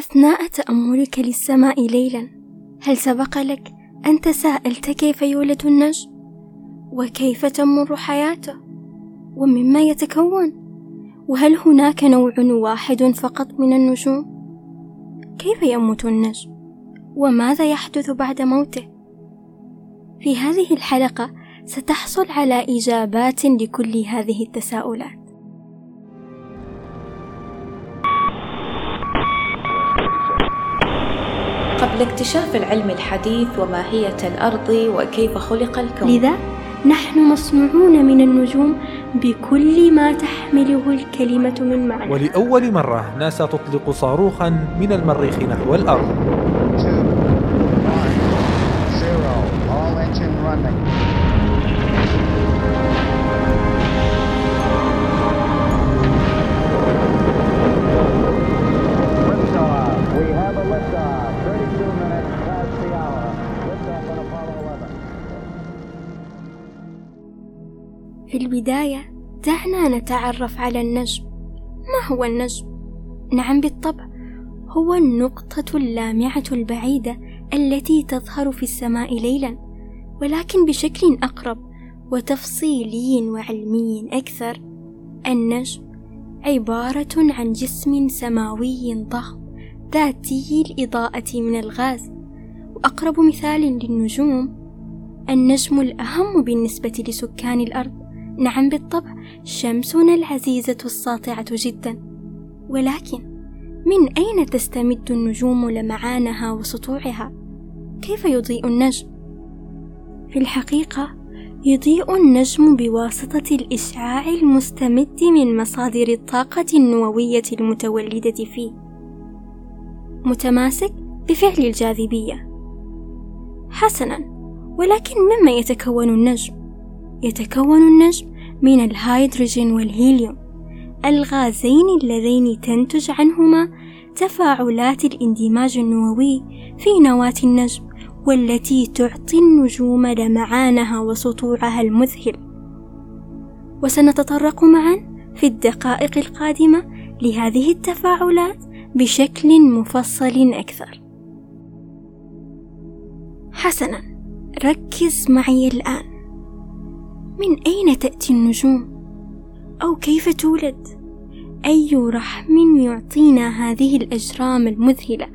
أثناء تأملك للسماء ليلا هل سبق لك أن تساءلت كيف يولد النجم؟ وكيف تمر حياته؟ ومما يتكون؟ وهل هناك نوع واحد فقط من النجوم؟ كيف يموت النجم؟ وماذا يحدث بعد موته؟ في هذه الحلقة ستحصل على إجابات لكل هذه التساؤلات. قبل اكتشاف العلم الحديث وماهية الأرض وكيف خلق الكون. لذا نحن مصنوعون من النجوم بكل ما تحمله الكلمة من معنى. ولأول مرة ناسا تطلق صاروخا من المريخ نحو الأرض. نتعرف على النجم. ما هو النجم؟ نعم بالطبع هو النقطة اللامعة البعيدة التي تظهر في السماء ليلا ولكن بشكل أقرب وتفصيلي وعلمي أكثر النجم عبارة عن جسم سماوي ضخم ذاتي الإضاءة من الغاز. وأقرب مثال للنجوم النجم الأهم بالنسبة لسكان الأرض. نعم بالطبع شمسنا العزيزة الساطعة جدا ولكن من أين تستمد النجوم لمعانها وسطوعها؟ كيف يضيء النجم؟ في الحقيقة يضيء النجم بواسطة الإشعاع المستمد من مصادر الطاقة النووية المتولدة فيه متماسك بفعل الجاذبية حسنا ولكن مما يتكون النجم يتكون النجم من الهيدروجين والهيليوم. الغازين اللذين تنتج عنهما تفاعلات الاندماج النووي في نواة النجم والتي تعطي النجوم لمعانها وسطوعها المذهل. وسنتطرق معا في الدقائق القادمة لهذه التفاعلات بشكل مفصل أكثر. حسنا ركز معي الآن. من أين تأتي النجوم؟ أو كيف تولد؟ أي رحم يعطينا هذه الأجرام المذهلة؟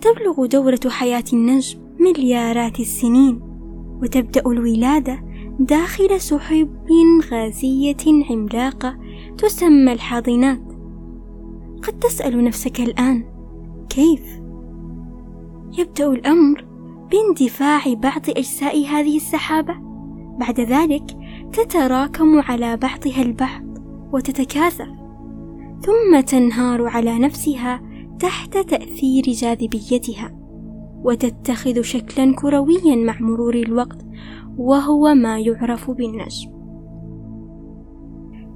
تبلغ دورة حياة النجم مليارات السنين وتبدأ الولادة داخل سحب غازية عملاقة تسمى الحاضنات قد تسأل نفسك الآن كيف؟ يبدأ الأمر باندفاع بعض أجزاء هذه السحابة بعد ذلك تتراكم على بعضها البعض وتتكاثر ثم تنهار على نفسها تحت تأثير جاذبيتها وتتخذ شكلا كرويا مع مرور الوقت وهو ما يعرف بالنجم.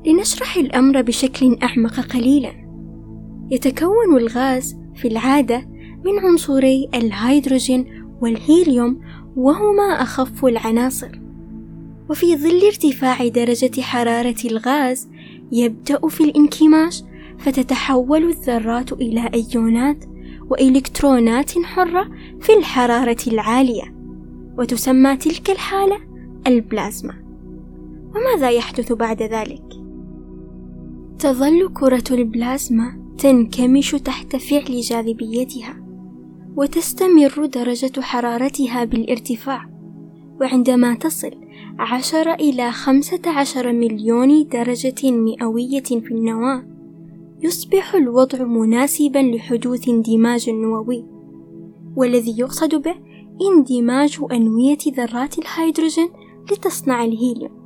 لنشرح الأمر بشكل أعمق قليلا يتكون الغاز في العادة من عنصري الهيدروجين والهيليوم وهما أخف العناصر. وفي ظل ارتفاع درجة حرارة الغاز يبدأ في الانكماش فتتحول الذرات إلى أيونات وإلكترونات حرة في الحرارة العالية وتسمى تلك الحالة البلازما وماذا يحدث بعد ذلك؟ تظل كرة البلازما تنكمش تحت فعل جاذبيتها وتستمر درجة حرارتها بالارتفاع وعندما تصل عشرة إلى خمسة عشر مليون درجة مئوية في النواة. يصبح الوضع مناسبا لحدوث اندماج نووي والذي يقصد به اندماج أنوية ذرات الهيدروجين لتصنع الهيليوم.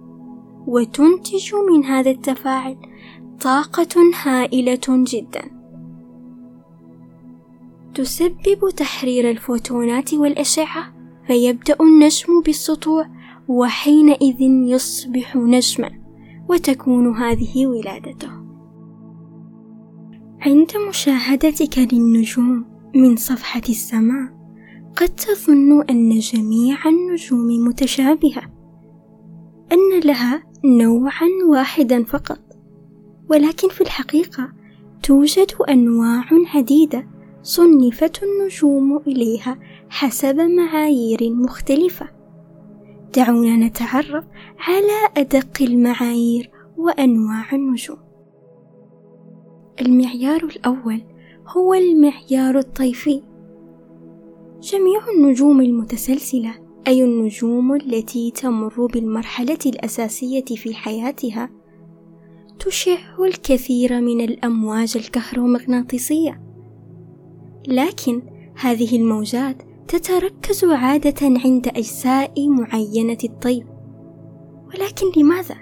وتنتج من هذا التفاعل طاقة هائلة جدا. تسبب تحرير الفوتونات والأشعة فيبدأ النجم بالسطوع وحينئذ يصبح نجما وتكون هذه ولادته. عند مشاهدتك للنجوم من صفحة السماء قد تظن أن جميع النجوم متشابهة أن لها نوعا واحدا فقط ولكن في الحقيقة توجد أنواع عديدة صنفت النجوم إليها حسب معايير مختلفة. دعونا نتعرف على أدق المعايير وأنواع النجوم. المعيار الأول هو المعيار الطيفي. جميع النجوم المتسلسلة أي النجوم التي تمر بالمرحلة الأساسية في حياتها تشع الكثير من الأمواج الكهرومغناطيسية. لكن هذه الموجات تتركز عادة عند أجزاء معينة الطيف ولكن لماذا؟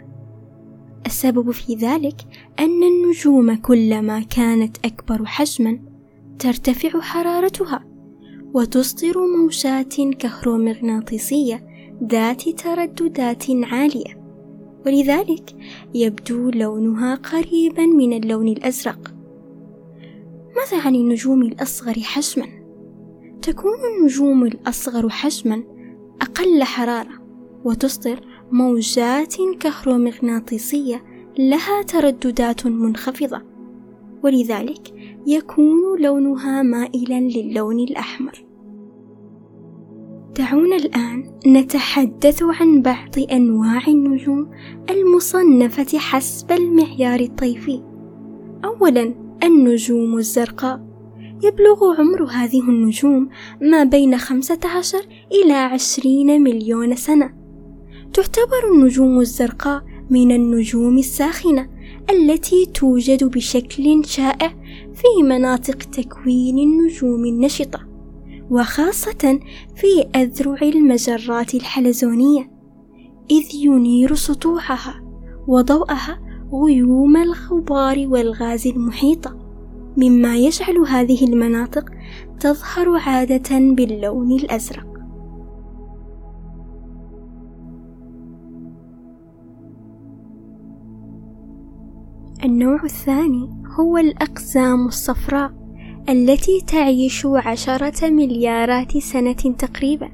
السبب في ذلك أن النجوم كلما كانت أكبر حجما ترتفع حرارتها وتصدر موجات كهرومغناطيسية ذات ترددات عالية ولذلك يبدو لونها قريبا من اللون الأزرق ماذا عن النجوم الأصغر حجما؟ تكون النجوم الأصغر حجما أقل حرارة وتصدر موجات كهرومغناطيسية لها ترددات منخفضة ولذلك يكون لونها مائلا للون الأحمر. دعونا الآن نتحدث عن بعض أنواع النجوم المصنفة حسب المعيار الطيفي. أولا النجوم الزرقاء. يبلغ عمر هذه النجوم ما بين خمسة عشر إلى عشرين مليون سنة. تعتبر النجوم الزرقاء من النجوم الساخنة التي توجد بشكل شائع في مناطق تكوين النجوم النشطة وخاصة في أذرع المجرات الحلزونية إذ ينير سطوحها وضوءها غيوم الغبار والغاز المحيطة. مما يجعل هذه المناطق تظهر عادة باللون الأزرق. النوع الثاني هو الأقزام الصفراء التي تعيش عشرة مليارات سنة تقريبا.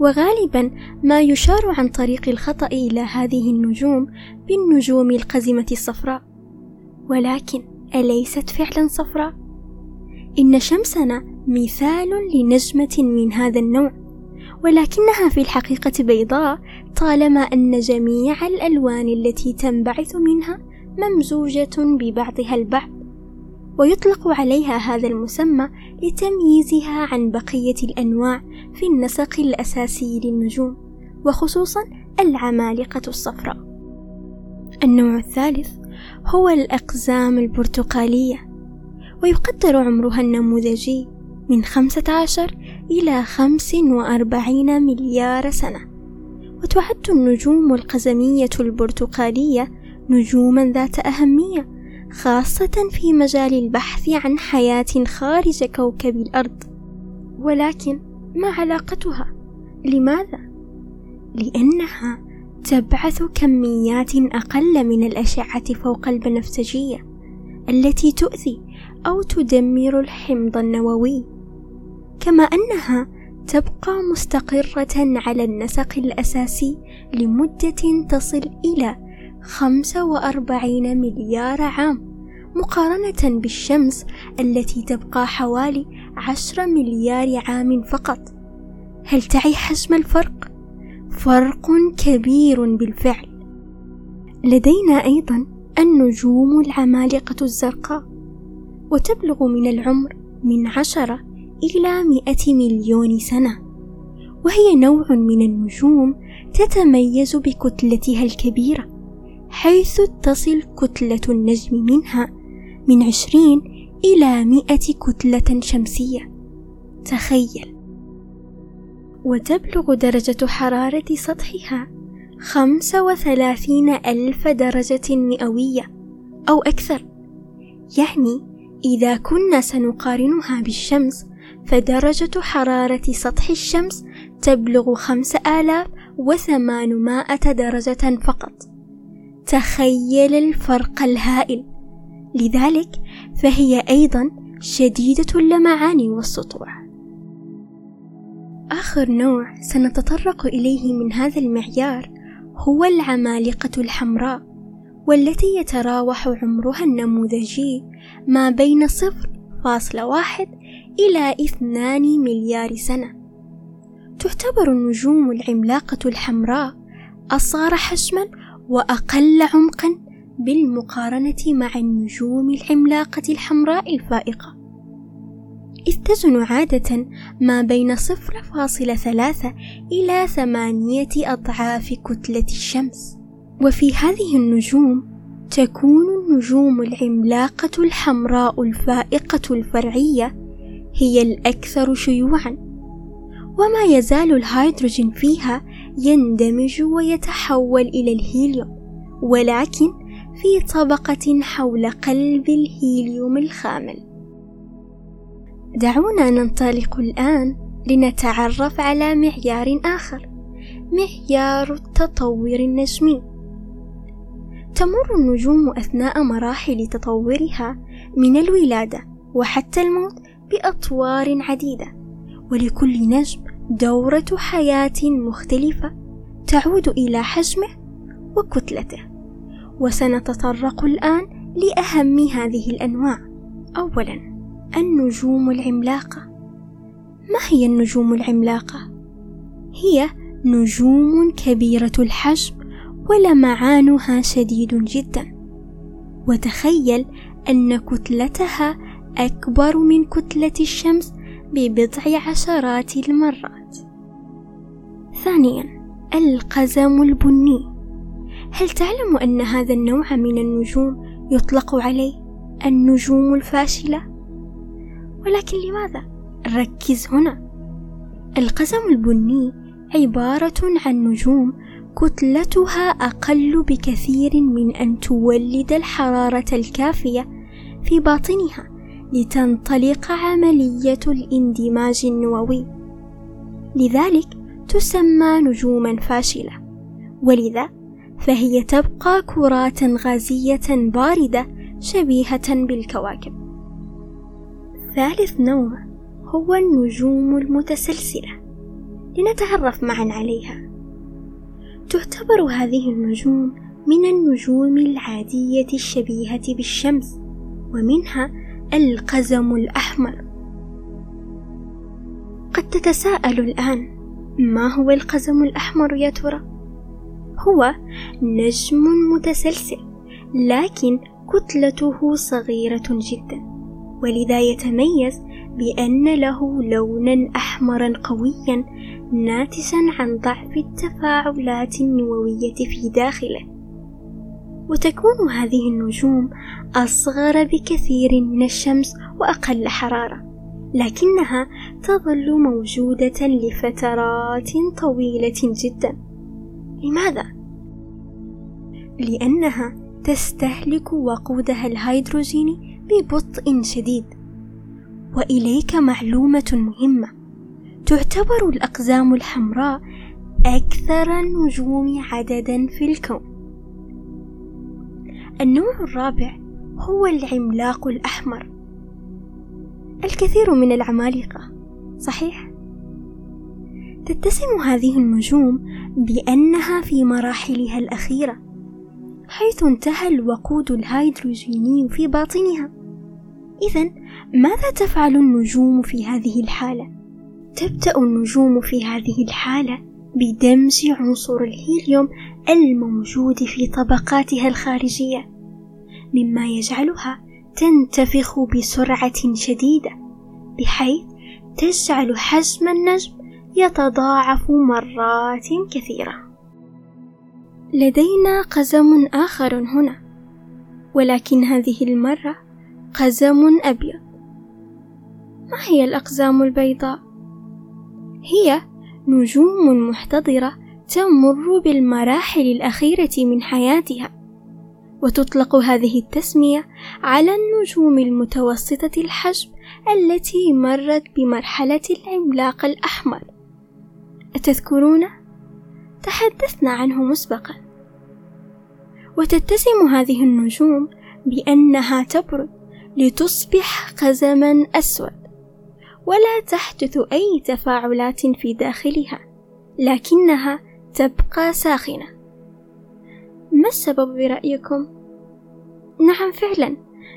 وغالبا ما يشار عن طريق الخطأ إلى هذه النجوم بالنجوم القزمة الصفراء. ولكن أليست فعلا صفراء؟ إن شمسنا مثال لنجمة من هذا النوع ولكنها في الحقيقة بيضاء طالما أن جميع الألوان التي تنبعث منها ممزوجة ببعضها البعض ويطلق عليها هذا المسمى لتمييزها عن بقية الأنواع في النسق الأساسي للنجوم وخصوصا العمالقة الصفراء النوع الثالث هو الأقزام البرتقالية ويقدر عمرها النموذجي من خمسة عشر إلى خمس وأربعين مليار سنة وتعد النجوم القزمية البرتقالية نجوما ذات أهمية خاصة في مجال البحث عن حياة خارج كوكب الأرض ولكن ما علاقتها؟ لماذا؟ لأنها تبعث كميات أقل من الأشعة فوق البنفسجية التي تؤذي أو تدمر الحمض النووي كما أنها تبقى مستقرة على النسق الأساسي لمدة تصل إلى خمسة وأربعين مليار عام مقارنة بالشمس التي تبقى حوالي عشر مليار عام فقط هل تعي حجم الفرق؟ فرق كبير بالفعل. لدينا أيضا النجوم العمالقة الزرقاء وتبلغ من العمر من عشرة إلى مئة مليون سنة وهي نوع من النجوم تتميز بكتلتها الكبيرة حيث تصل كتلة النجم منها من عشرين إلى مئة كتلة شمسية. تخيل! وتبلغ درجة حرارة سطحها خمسة وثلاثين ألف درجة مئوية أو أكثر. يعني إذا كنا سنقارنها بالشمس فدرجة حرارة سطح الشمس تبلغ خمس آلاف وثمانمائة درجة فقط. تخيل الفرق الهائل. لذلك فهي أيضا شديدة اللمعان والسطوع. آخر نوع سنتطرق إليه من هذا المعيار هو العمالقة الحمراء والتي يتراوح عمرها النموذجي ما بين صفر فاصلة واحد إلى اثنان مليار سنة. تعتبر النجوم العملاقة الحمراء أصغر حجما وأقل عمقا بالمقارنة مع النجوم العملاقة الحمراء الفائقة. إذ تزن عادة ما بين صفر فاصلة ثلاثة إلى ثمانية أضعاف كتلة الشمس وفي هذه النجوم تكون النجوم العملاقة الحمراء الفائقة الفرعية هي الأكثر شيوعًا، وما يزال الهيدروجين فيها يندمج ويتحول إلى الهيليوم، ولكن في طبقة حول قلب الهيليوم الخامل. دعونا ننطلق الآن لنتعرف على معيار آخر، معيار التطور النجمي. تمر النجوم أثناء مراحل تطورها من الولادة وحتى الموت بأطوار عديدة ولكل نجم دورة حياة مختلفة تعود إلى حجمه وكتلته وسنتطرق الآن لأهم هذه الأنواع أولا النجوم العملاقة ما هي النجوم العملاقة؟ هي نجوم كبيرة الحجم ولمعانها شديد جدا وتخيل أن كتلتها أكبر من كتلة الشمس ببضع عشرات المرات ثانيا القزم البني هل تعلم أن هذا النوع من النجوم يطلق عليه النجوم الفاشلة؟ ولكن لماذا؟ ركز هنا. القزم البني عبارة عن نجوم كتلتها أقل بكثير من أن تولد الحرارة الكافية في باطنها لتنطلق عملية الاندماج النووي. لذلك تسمى نجوما فاشلة. ولذا فهي تبقى كرات غازية باردة شبيهة بالكواكب. ثالث نوع هو النجوم المتسلسلة. لنتعرف معا عليها. تعتبر هذه النجوم من النجوم العادية الشبيهة بالشمس ومنها القزم الأحمر. قد تتساءل الآن ما هو القزم الأحمر يا ترى؟ هو نجم متسلسل لكن كتلته صغيرة جدا. ولذا يتميز بأن له لونا أحمرا قويا ناتجا عن ضعف التفاعلات النووية في داخله وتكون هذه النجوم أصغر بكثير من الشمس وأقل حرارة لكنها تظل موجودة لفترات طويلة جدا لماذا؟ لأنها تستهلك وقودها الهيدروجيني ببطء شديد. وإليك معلومة مهمة. تعتبر الأقزام الحمراء أكثر النجوم عددا في الكون. النوع الرابع هو العملاق الأحمر. الكثير من العمالقة صحيح؟ تتسم هذه النجوم بأنها في مراحلها الأخيرة. حيث انتهى الوقود الهيدروجيني في باطنها إذا ماذا تفعل النجوم في هذه الحالة؟ تبدأ النجوم في هذه الحالة بدمج عنصر الهيليوم الموجود في طبقاتها الخارجية مما يجعلها تنتفخ بسرعة شديدة بحيث تجعل حجم النجم يتضاعف مرات كثيرة لدينا قزم آخر هنا ولكن هذه المرة قزم أبيض ما هي الأقزام البيضاء؟ هي نجوم محتضرة تمر بالمراحل الأخيرة من حياتها وتطلق هذه التسمية على النجوم المتوسطة الحجم التي مرت بمرحلة العملاق الأحمر أتذكرون؟ تحدثنا عنه مسبقا. وتتسم هذه النجوم بأنها تبرد لتصبح قزما أسود ولا تحدث أي تفاعلات في داخلها لكنها تبقى ساخنة. ما السبب برأيكم؟ نعم فعلا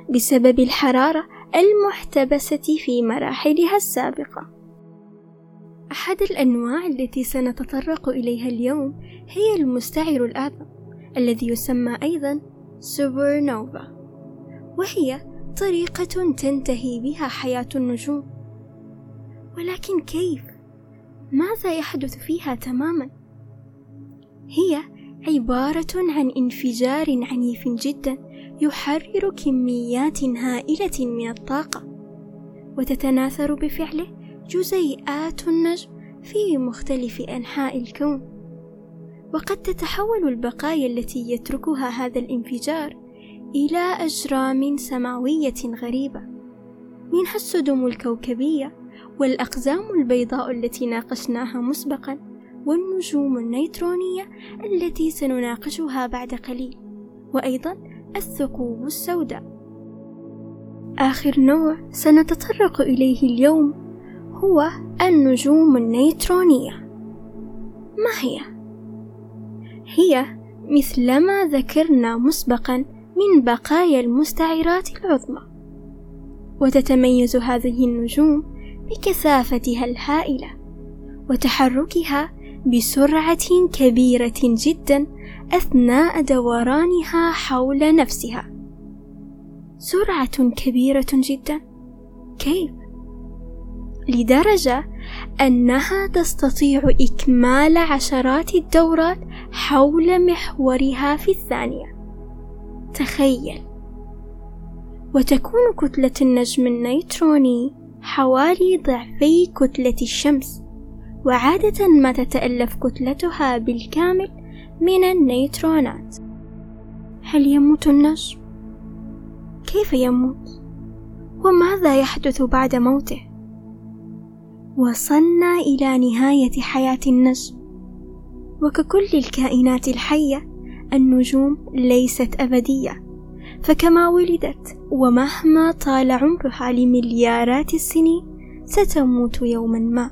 بسبب الحرارة المحتبسة في مراحلها السابقة. أحد الأنواع التي سنتطرق إليها اليوم هي المستعر الأعظم الذي يسمى أيضا سوبر نوفا وهي طريقة تنتهي بها حياة النجوم ولكن كيف؟ ماذا يحدث فيها تماما؟ هي عبارة عن انفجار عنيف جدا يحرر كميات هائلة من الطاقة وتتناثر بفعله جزيئات النجم في مختلف أنحاء الكون. وقد تتحول البقايا التي يتركها هذا الانفجار إلى أجرام سماوية غريبة. منها السدم الكوكبية والأقزام البيضاء التي ناقشناها مسبقا والنجوم النيترونية التي سنناقشها بعد قليل وأيضا الثقوب السوداء. آخر نوع سنتطرق إليه اليوم هو النجوم النيترونية ما هي؟ هي مثلما ذكرنا مسبقا من بقايا المستعرات العظمى وتتميز هذه النجوم بكثافتها الهائلة وتحركها بسرعة كبيرة جدا أثناء دورانها حول نفسها سرعة كبيرة جدا كيف؟ لدرجة أنها تستطيع إكمال عشرات الدورات حول محورها في الثانية تخيل وتكون كتلة النجم النيتروني حوالي ضعفي كتلة الشمس وعادة ما تتألف كتلتها بالكامل من النيترونات هل يموت النجم؟ كيف يموت؟ وماذا يحدث بعد موته؟ وصلنا إلى نهاية حياة النجم. وككل الكائنات الحية النجوم ليست أبدية. فكما ولدت ومهما طال عمرها لمليارات السنين ستموت يوما ما.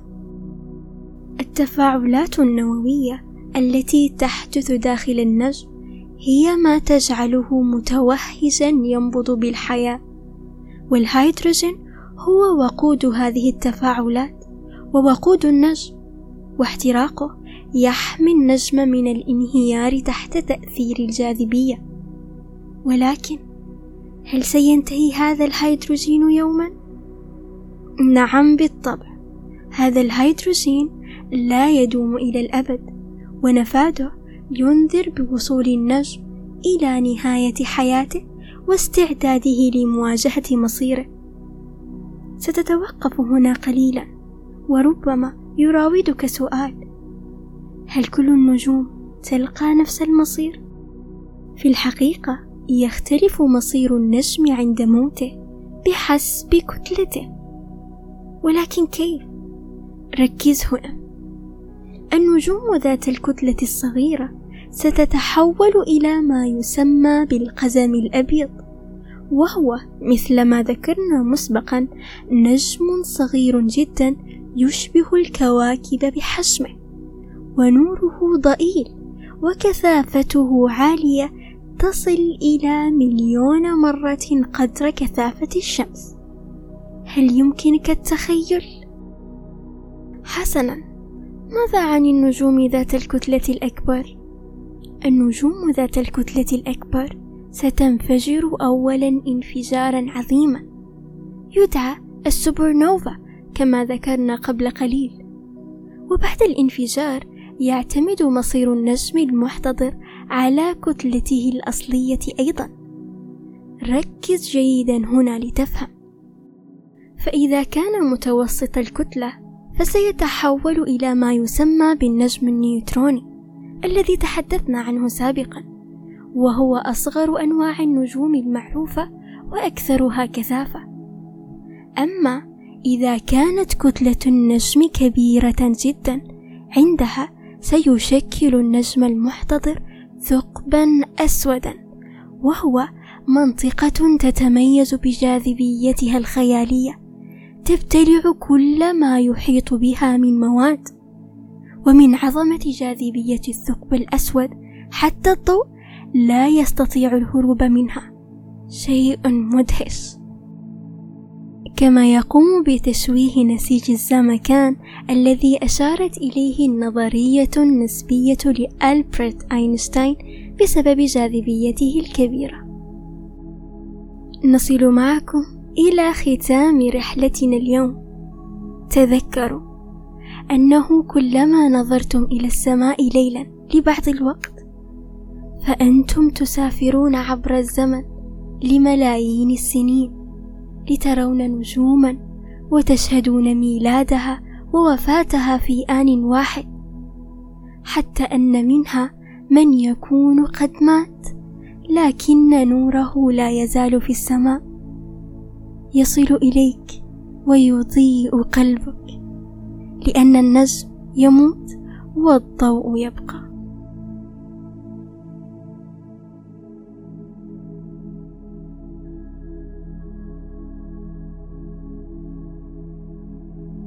التفاعلات النووية التي تحدث داخل النجم هي ما تجعله متوهجا ينبض بالحياة. والهيدروجين هو وقود هذه التفاعلات ووقود النجم واحتراقه يحمي النجم من الانهيار تحت تأثير الجاذبية. ولكن هل سينتهي هذا الهيدروجين يوما؟ نعم بالطبع هذا الهيدروجين لا يدوم إلى الأبد ونفاده ينذر بوصول النجم إلى نهاية حياته واستعداده لمواجهة مصيره. ستتوقف هنا قليلا. وربما يراودك سؤال. هل كل النجوم تلقى نفس المصير؟ في الحقيقة يختلف مصير النجم عند موته بحسب كتلته. ولكن كيف؟ ركز هنا. النجوم ذات الكتلة الصغيرة ستتحول إلى ما يسمى بالقزم الأبيض وهو مثل ما ذكرنا مسبقا نجم صغير جدا يشبه الكواكب بحجمه ونوره ضئيل وكثافته عالية تصل إلى مليون مرة قدر كثافة الشمس هل يمكنك التخيل؟ حسنا ماذا عن النجوم ذات الكتلة الأكبر؟ النجوم ذات الكتلة الأكبر ستنفجر أولا انفجارا عظيما يدعى السوبر نوفا كما ذكرنا قبل قليل. وبعد الانفجار يعتمد مصير النجم المحتضر على كتلته الأصلية أيضا. ركز جيدا هنا لتفهم. فإذا كان متوسط الكتلة فسيتحول إلى ما يسمى بالنجم النيوتروني الذي تحدثنا عنه سابقا وهو أصغر أنواع النجوم المعروفة وأكثرها كثافة. أما إذا كانت كتلة النجم كبيرة جدا عندها سيشكل النجم المحتضر ثقبا أسودا وهو منطقة تتميز بجاذبيتها الخيالية تبتلع كل ما يحيط بها من مواد ومن عظمة جاذبية الثقب الأسود حتى الضوء لا يستطيع الهروب منها. شيء مدهش. كما يقوم بتشويه نسيج الزمكان الذي أشارت إليه النظرية النسبية لألبرت أينشتاين بسبب جاذبيته الكبيرة. نصل معكم إلى ختام رحلتنا اليوم. تذكروا أنه كلما نظرتم إلى السماء ليلا لبعض الوقت فأنتم تسافرون عبر الزمن لملايين السنين. لترون نجوما وتشهدون ميلادها ووفاتها في آن واحد حتى أن منها من يكون قد مات لكن نوره لا يزال في السماء. يصل إليك ويضيء قلبك لأن النجم يموت والضوء يبقى.